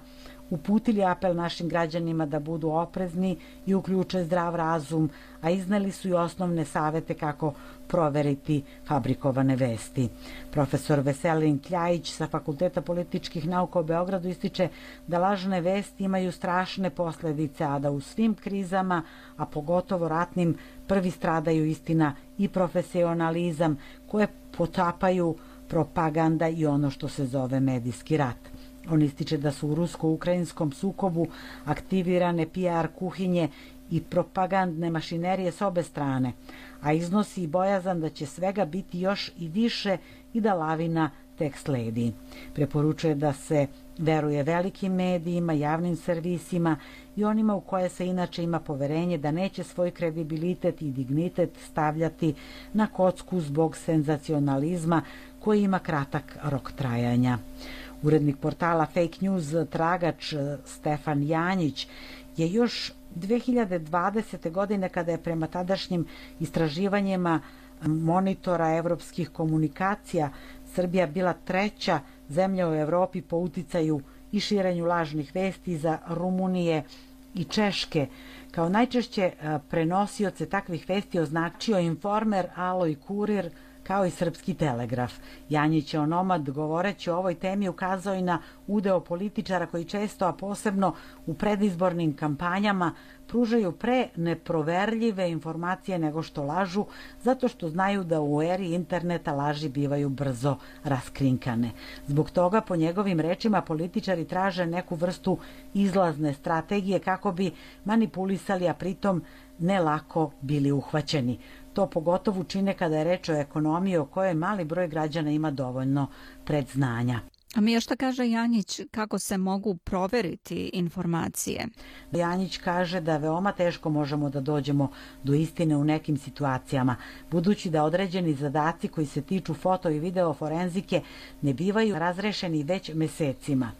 uputili apel našim građanima da budu oprezni i uključe zdrav razum, a izneli su i osnovne savete kako proveriti fabrikovane vesti. Profesor Veselin Kljajić sa Fakulteta političkih nauka u Beogradu ističe da lažne vesti imaju strašne posledice, a da u svim krizama, a pogotovo ratnim, prvi stradaju istina i profesionalizam koje potapaju propaganda i ono što se zove medijski rat. On ističe da su u rusko-ukrajinskom sukobu aktivirane PR kuhinje i propagandne mašinerije s obe strane, a iznosi i bojazan da će svega biti još i više i da lavina tek sledi. Preporučuje da se veruje velikim medijima, javnim servisima i onima u koje se inače ima poverenje da neće svoj kredibilitet i dignitet stavljati na kocku zbog senzacionalizma koji ima kratak rok trajanja. Urednik portala Fake News Tragač e, Stefan Janjić je još 2020. godine kada je prema tadašnjim istraživanjima monitora evropskih komunikacija Srbija bila treća zemlja u Evropi po uticaju i širenju lažnih vesti za Rumunije i Češke. Kao najčešće e, prenosioce takvih vesti označio Informer, Alo i Kurir, kao i Srpski telegraf. Janjić je onomad, govoreći o ovoj temi, ukazao i na udeo političara koji često, a posebno u predizbornim kampanjama, pružaju pre neproverljive informacije nego što lažu, zato što znaju da u eri interneta laži bivaju brzo raskrinkane. Zbog toga, po njegovim rečima, političari traže neku vrstu izlazne strategije kako bi manipulisali, a pritom ne lako bili uhvaćeni. To pogotovo čine kada je reč o ekonomiji o kojoj mali broj građana ima dovoljno predznanja. A mi još šta kaže Janjić kako se mogu proveriti informacije? Janjić kaže da veoma teško možemo da dođemo do istine u nekim situacijama, budući da određeni zadaci koji se tiču foto i video forenzike ne bivaju razrešeni već mesecima.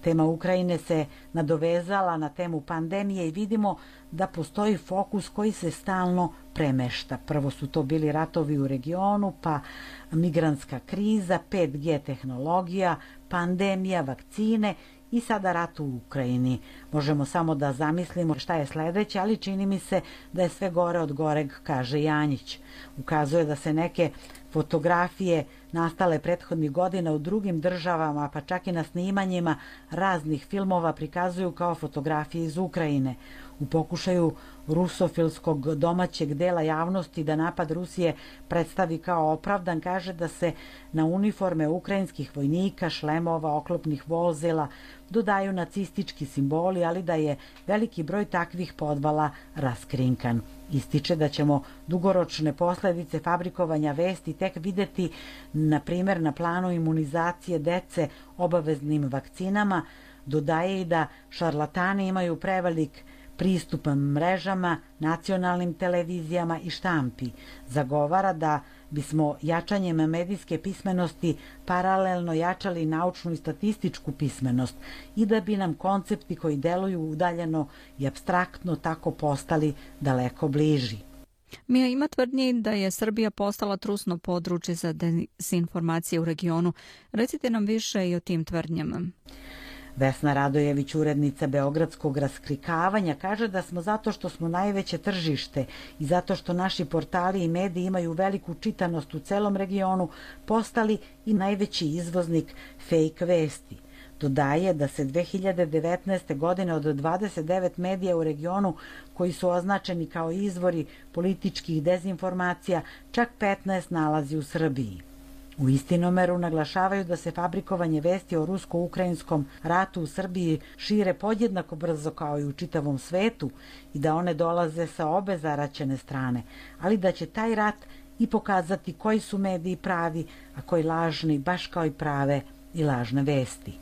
Tema Ukrajine se nadovezala na temu pandemije i vidimo da postoji fokus koji se stalno premešta. Prvo su to bili ratovi u regionu, pa migranska kriza, 5G tehnologija, pandemija, vakcine i sada rat u Ukrajini. Možemo samo da zamislimo šta je sledeće, ali čini mi se da je sve gore od goreg, kaže Janjić. Ukazuje da se neke fotografije nastale prethodnih godina u drugim državama, pa čak i na snimanjima raznih filmova prikazuju kao fotografije iz Ukrajine. U pokušaju rusofilskog domaćeg dela javnosti da napad Rusije predstavi kao opravdan, kaže da se na uniforme ukrajinskih vojnika, šlemova, oklopnih vozila dodaju nacistički simboli, ali da je veliki broj takvih podvala raskrinkan. Ističe da ćemo dugoročne posledice fabrikovanja vesti tek videti, na primjer, na planu imunizacije dece obaveznim vakcinama, dodaje i da šarlatani imaju prevelik pristupom mrežama, nacionalnim televizijama i štampi. Zagovara da bismo jačanjem medijske pismenosti paralelno jačali naučnu i statističku pismenost i da bi nam koncepti koji deluju udaljeno i abstraktno tako postali daleko bliži. Mija ima tvrdnje da je Srbija postala trusno područje za desinformacije u regionu. Recite nam više i o tim tvrdnjama. Vesna Radojević, urednica Beogradskog raskrikavanja, kaže da smo zato što smo najveće tržište i zato što naši portali i mediji imaju veliku čitanost u celom regionu, postali i najveći izvoznik fake vesti. Dodaje da se 2019. godine od 29 medija u regionu koji su označeni kao izvori političkih dezinformacija, čak 15 nalazi u Srbiji. U istinomeru naglašavaju da se fabrikovanje vesti o rusko-ukrajinskom ratu u Srbiji šire podjednako brzo kao i u čitavom svetu i da one dolaze sa obe zaraćene strane, ali da će taj rat i pokazati koji su mediji pravi, a koji lažni, baš kao i prave i lažne vesti.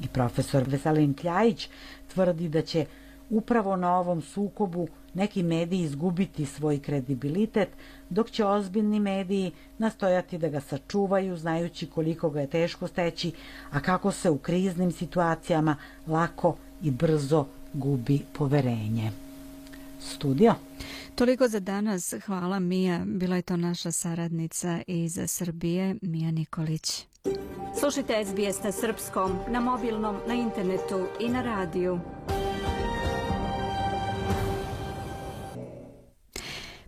I profesor Veselin Kljajić tvrdi da će upravo na ovom sukobu neki mediji izgubiti svoj kredibilitet, dok će ozbiljni mediji nastojati da ga sačuvaju, znajući koliko ga je teško steći, a kako se u kriznim situacijama lako i brzo gubi poverenje. studio. Toliko za danas. Hvala Mija. Bila je to naša saradnica iz Srbije, Mija Nikolić. Slušajte SBS na srpskom, na mobilnom, na internetu i na radiju.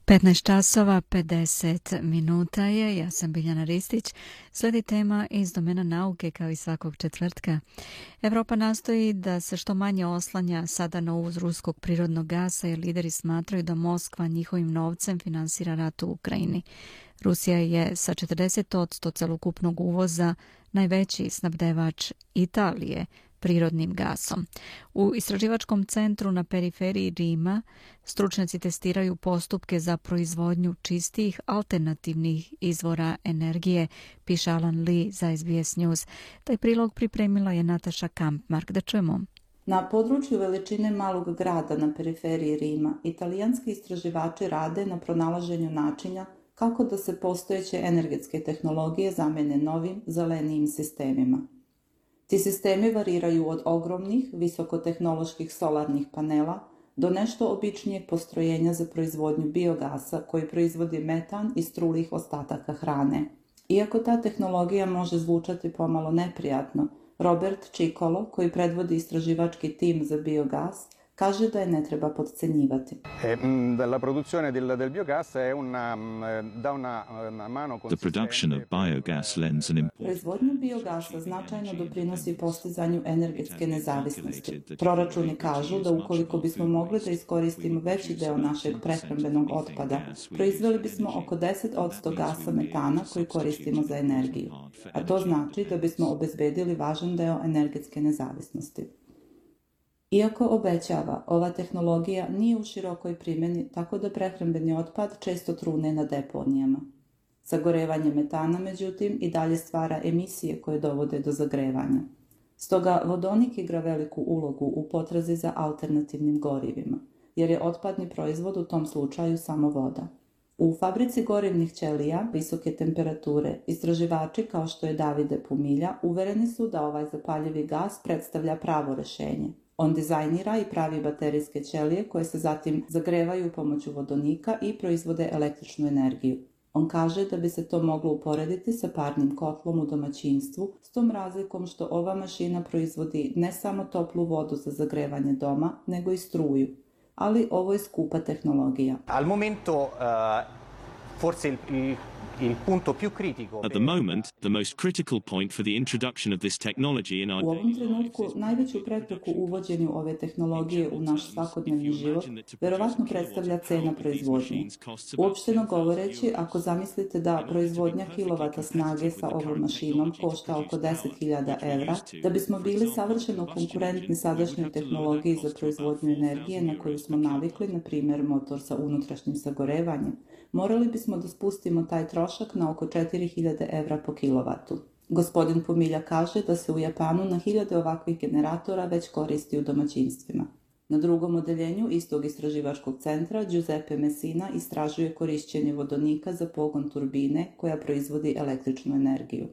15 časova 50 minuta je, ja sam Biljana Ristić. Sledi tema iz domena nauke kao i svakog četvrtka. Evropa nastoji da se što manje oslanja sada na uvoz ruskog prirodnog gasa jer lideri smatraju da Moskva njihovim novcem finansira rat u Ukrajini. Rusija je sa 40% celokupnog uvoza najveći snabdevač Italije, prirodnim gasom. U istraživačkom centru na periferiji Rima stručnjaci testiraju postupke za proizvodnju čistih alternativnih izvora energije, piše Alan Lee za SBS News. Taj prilog pripremila je Nataša Kampmark. Da čujemo. Na području veličine malog grada na periferiji Rima, italijanski istraživači rade na pronalaženju načinja kako da se postojeće energetske tehnologije zamene novim, zelenijim sistemima. Ti sistemi variraju od ogromnih, visokotehnoloških solarnih panela do nešto običnijeg postrojenja za proizvodnju biogasa koji proizvodi metan iz trulih ostataka hrane. Iako ta tehnologija može zvučati pomalo neprijatno, Robert Čikolo, koji predvodi istraživački tim za biogas, kaže da je ne treba podcenjivati. E, la produzione del, del biogas è una, da una, mano The production of biogas lends an important... Proizvodnju biogasa značajno doprinosi postizanju energetske nezavisnosti. Proračuni kažu da ukoliko bismo mogli da iskoristimo veći deo našeg prehrambenog otpada, proizveli bismo oko 10 od 100 gasa metana koji koristimo za energiju. A to znači da bismo obezbedili važan deo energetske nezavisnosti. Iako obećava, ova tehnologija nije u širokoj primjeni, tako da prehrambeni otpad često trune na deponijama. Zagorevanje metana, međutim, i dalje stvara emisije koje dovode do zagrevanja. Stoga vodonik igra veliku ulogu u potrazi za alternativnim gorivima, jer je otpadni proizvod u tom slučaju samo voda. U fabrici gorivnih ćelija visoke temperature istraživači kao što je Davide Pumilja uvereni su da ovaj zapaljivi gas predstavlja pravo rešenje, On dizajnira i pravi baterijske ćelije koje se zatim zagrevaju pomoću vodonika i proizvode električnu energiju. On kaže da bi se to moglo uporediti sa parnim kotlom u domaćinstvu, s tom razlikom što ova mašina proizvodi ne samo toplu vodu za zagrevanje doma, nego i struju. Ali ovo je skupa tehnologija. Al momento, uh, forse il, il At the moment, the most critical point for the introduction of this technology in our U ovom trenutku najveću prepreku uvođenju ove tehnologije u naš svakodnevni život verovatno predstavlja cena proizvodnje. Uopšteno govoreći, ako zamislite da proizvodnja kilovata snage sa ovom mašinom košta oko 10.000 evra, da bismo bili savršeno konkurentni sadašnjoj tehnologiji za proizvodnju energije na koju smo navikli, na primjer motor sa unutrašnjim sagorevanjem, morali bismo da spustimo taj trošak na oko 4000 evra po kilovatu. Gospodin Pomilja kaže da se u Japanu na hiljade ovakvih generatora već koristi u domaćinstvima. Na drugom odeljenju istog istraživačkog centra Giuseppe Messina istražuje korišćenje vodonika za pogon turbine koja proizvodi električnu energiju.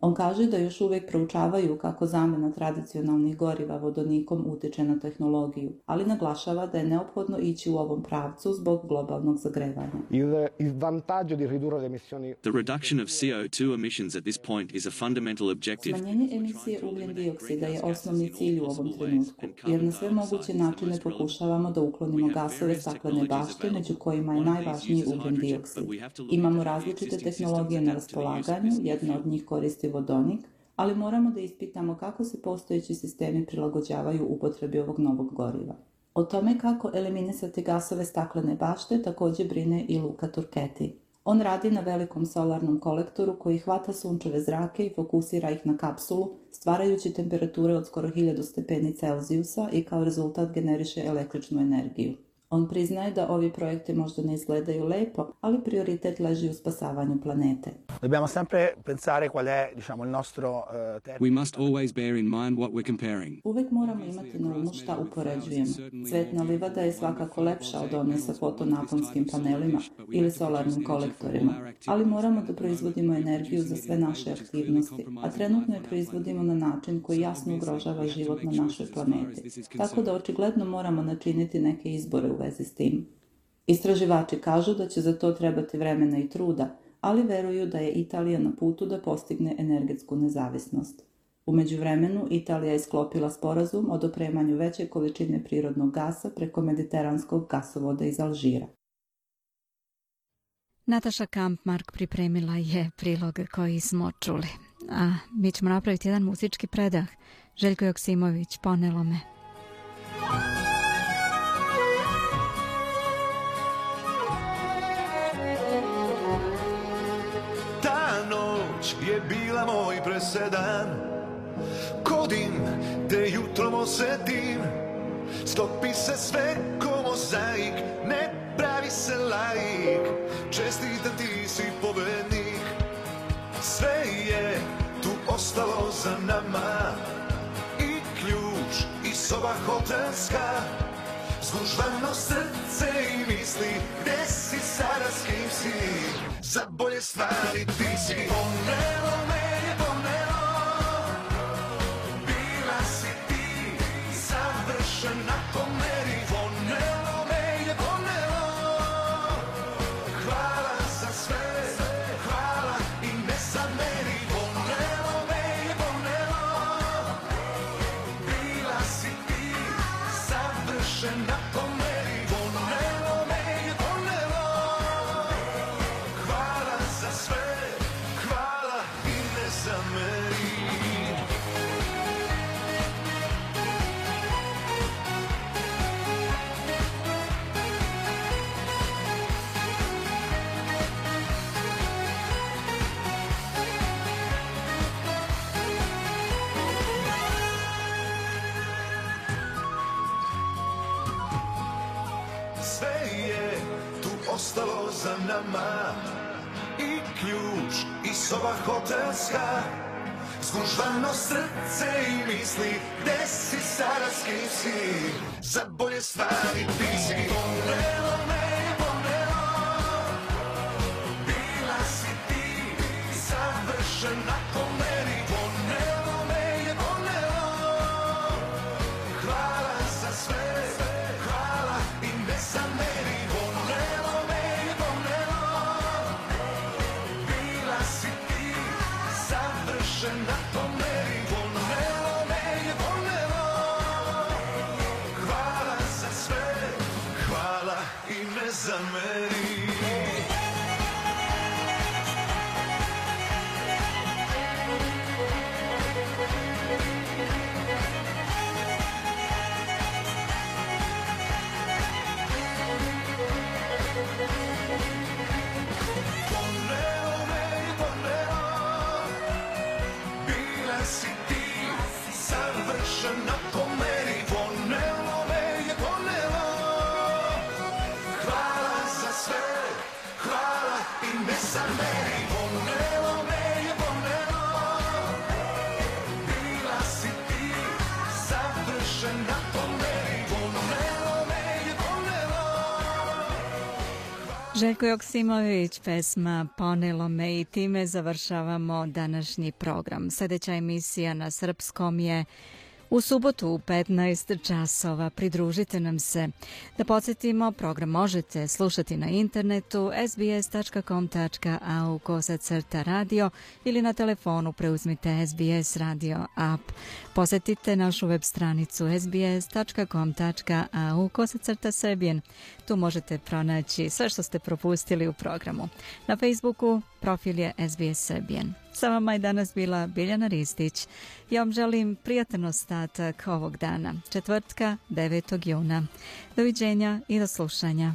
On kaže da još uvijek proučavaju kako zamena tradicionalnih goriva vodonikom utiče na tehnologiju, ali naglašava da je neophodno ići u ovom pravcu zbog globalnog zagrevanja. Il, il vantaggio di ridurre le emissioni The reduction of CO2 emissions at this point is a fundamental objective. Smanjenje emisije ugljen dioksida je osnovni cilj u ovom trenutku, jer na sve moguće načine pokušavamo da uklonimo gasove staklene bašte, među kojima je najvažniji ugljen dioksid. Imamo različite tehnologije na raspolaganju, jedna od njih koristi vodonik, ali moramo da ispitamo kako se postojeći sistemi prilagođavaju upotrebi ovog novog goriva. O tome kako eliminisati gasove staklene bašte također brine i Luka Turketi. On radi na velikom solarnom kolektoru koji hvata sunčeve zrake i fokusira ih na kapsulu, stvarajući temperature od skoro 1000 stepeni Celzijusa i kao rezultat generiše električnu energiju. On priznaje da ovi projekti možda ne izgledaju lepo, ali prioritet leži u spasavanju planete. Dobbiamo sempre pensare qual è, diciamo, il nostro uh, We must always bear in mind what we're comparing. Uvek moramo imati na umu šta upoređujemo. Cvetna livada je svakako lepša od one sa fotonaponskim panelima ili solarnim kolektorima, ali moramo da proizvodimo energiju za sve naše aktivnosti, a trenutno je proizvodimo na način koji jasno ugrožava život na našoj planeti. Tako da očigledno moramo načiniti neke izbore u vezi s tim. Istraživači kažu da će za to trebati vremena i truda, ali veruju da je Italija na putu da postigne energetsku nezavisnost. U međuvremenu Italija je sklopila sporazum o dopremanju veće količine prirodnog gasa preko mediteranskog gasovoda iz Alžira. Nataša Kampmark pripremila je prilog koji smo čuli. A mi ćemo napraviti jedan muzički predah. Željko Joksimović, ponelo me. Noć je bila moj presedan. Kodim te jutrom osetim Stopi se sve ko mozaik Ne pravi se laik. Čestitam ti si pobednik Sve je tu ostalo za nama. I ključ i soba hotelska. Zgužvano srce i misli Gde si sada s kim si Za bolje stvari ti si Ponelo me i hotelska Zgužvano srce i misli Gde si sada s kim si? Za bolje stvari ti si Ponelo me Željko Joksimović, pesma Ponelo me i time završavamo današnji program. Sljedeća emisija na srpskom je u subotu u 15 časova. Pridružite nam se. Da podsjetimo, program možete slušati na internetu sbs.com.au kosacrta radio ili na telefonu preuzmite SBS radio app. Posjetite našu web stranicu sbs.com.au kosacrta srbijen. Tu možete pronaći sve što ste propustili u programu. Na Facebooku profil je SBS Srbijen. Sa vama je danas bila Biljana Ristić. Ja vam želim prijatan ostatak ovog dana, četvrtka 9. juna. Doviđenja i do slušanja.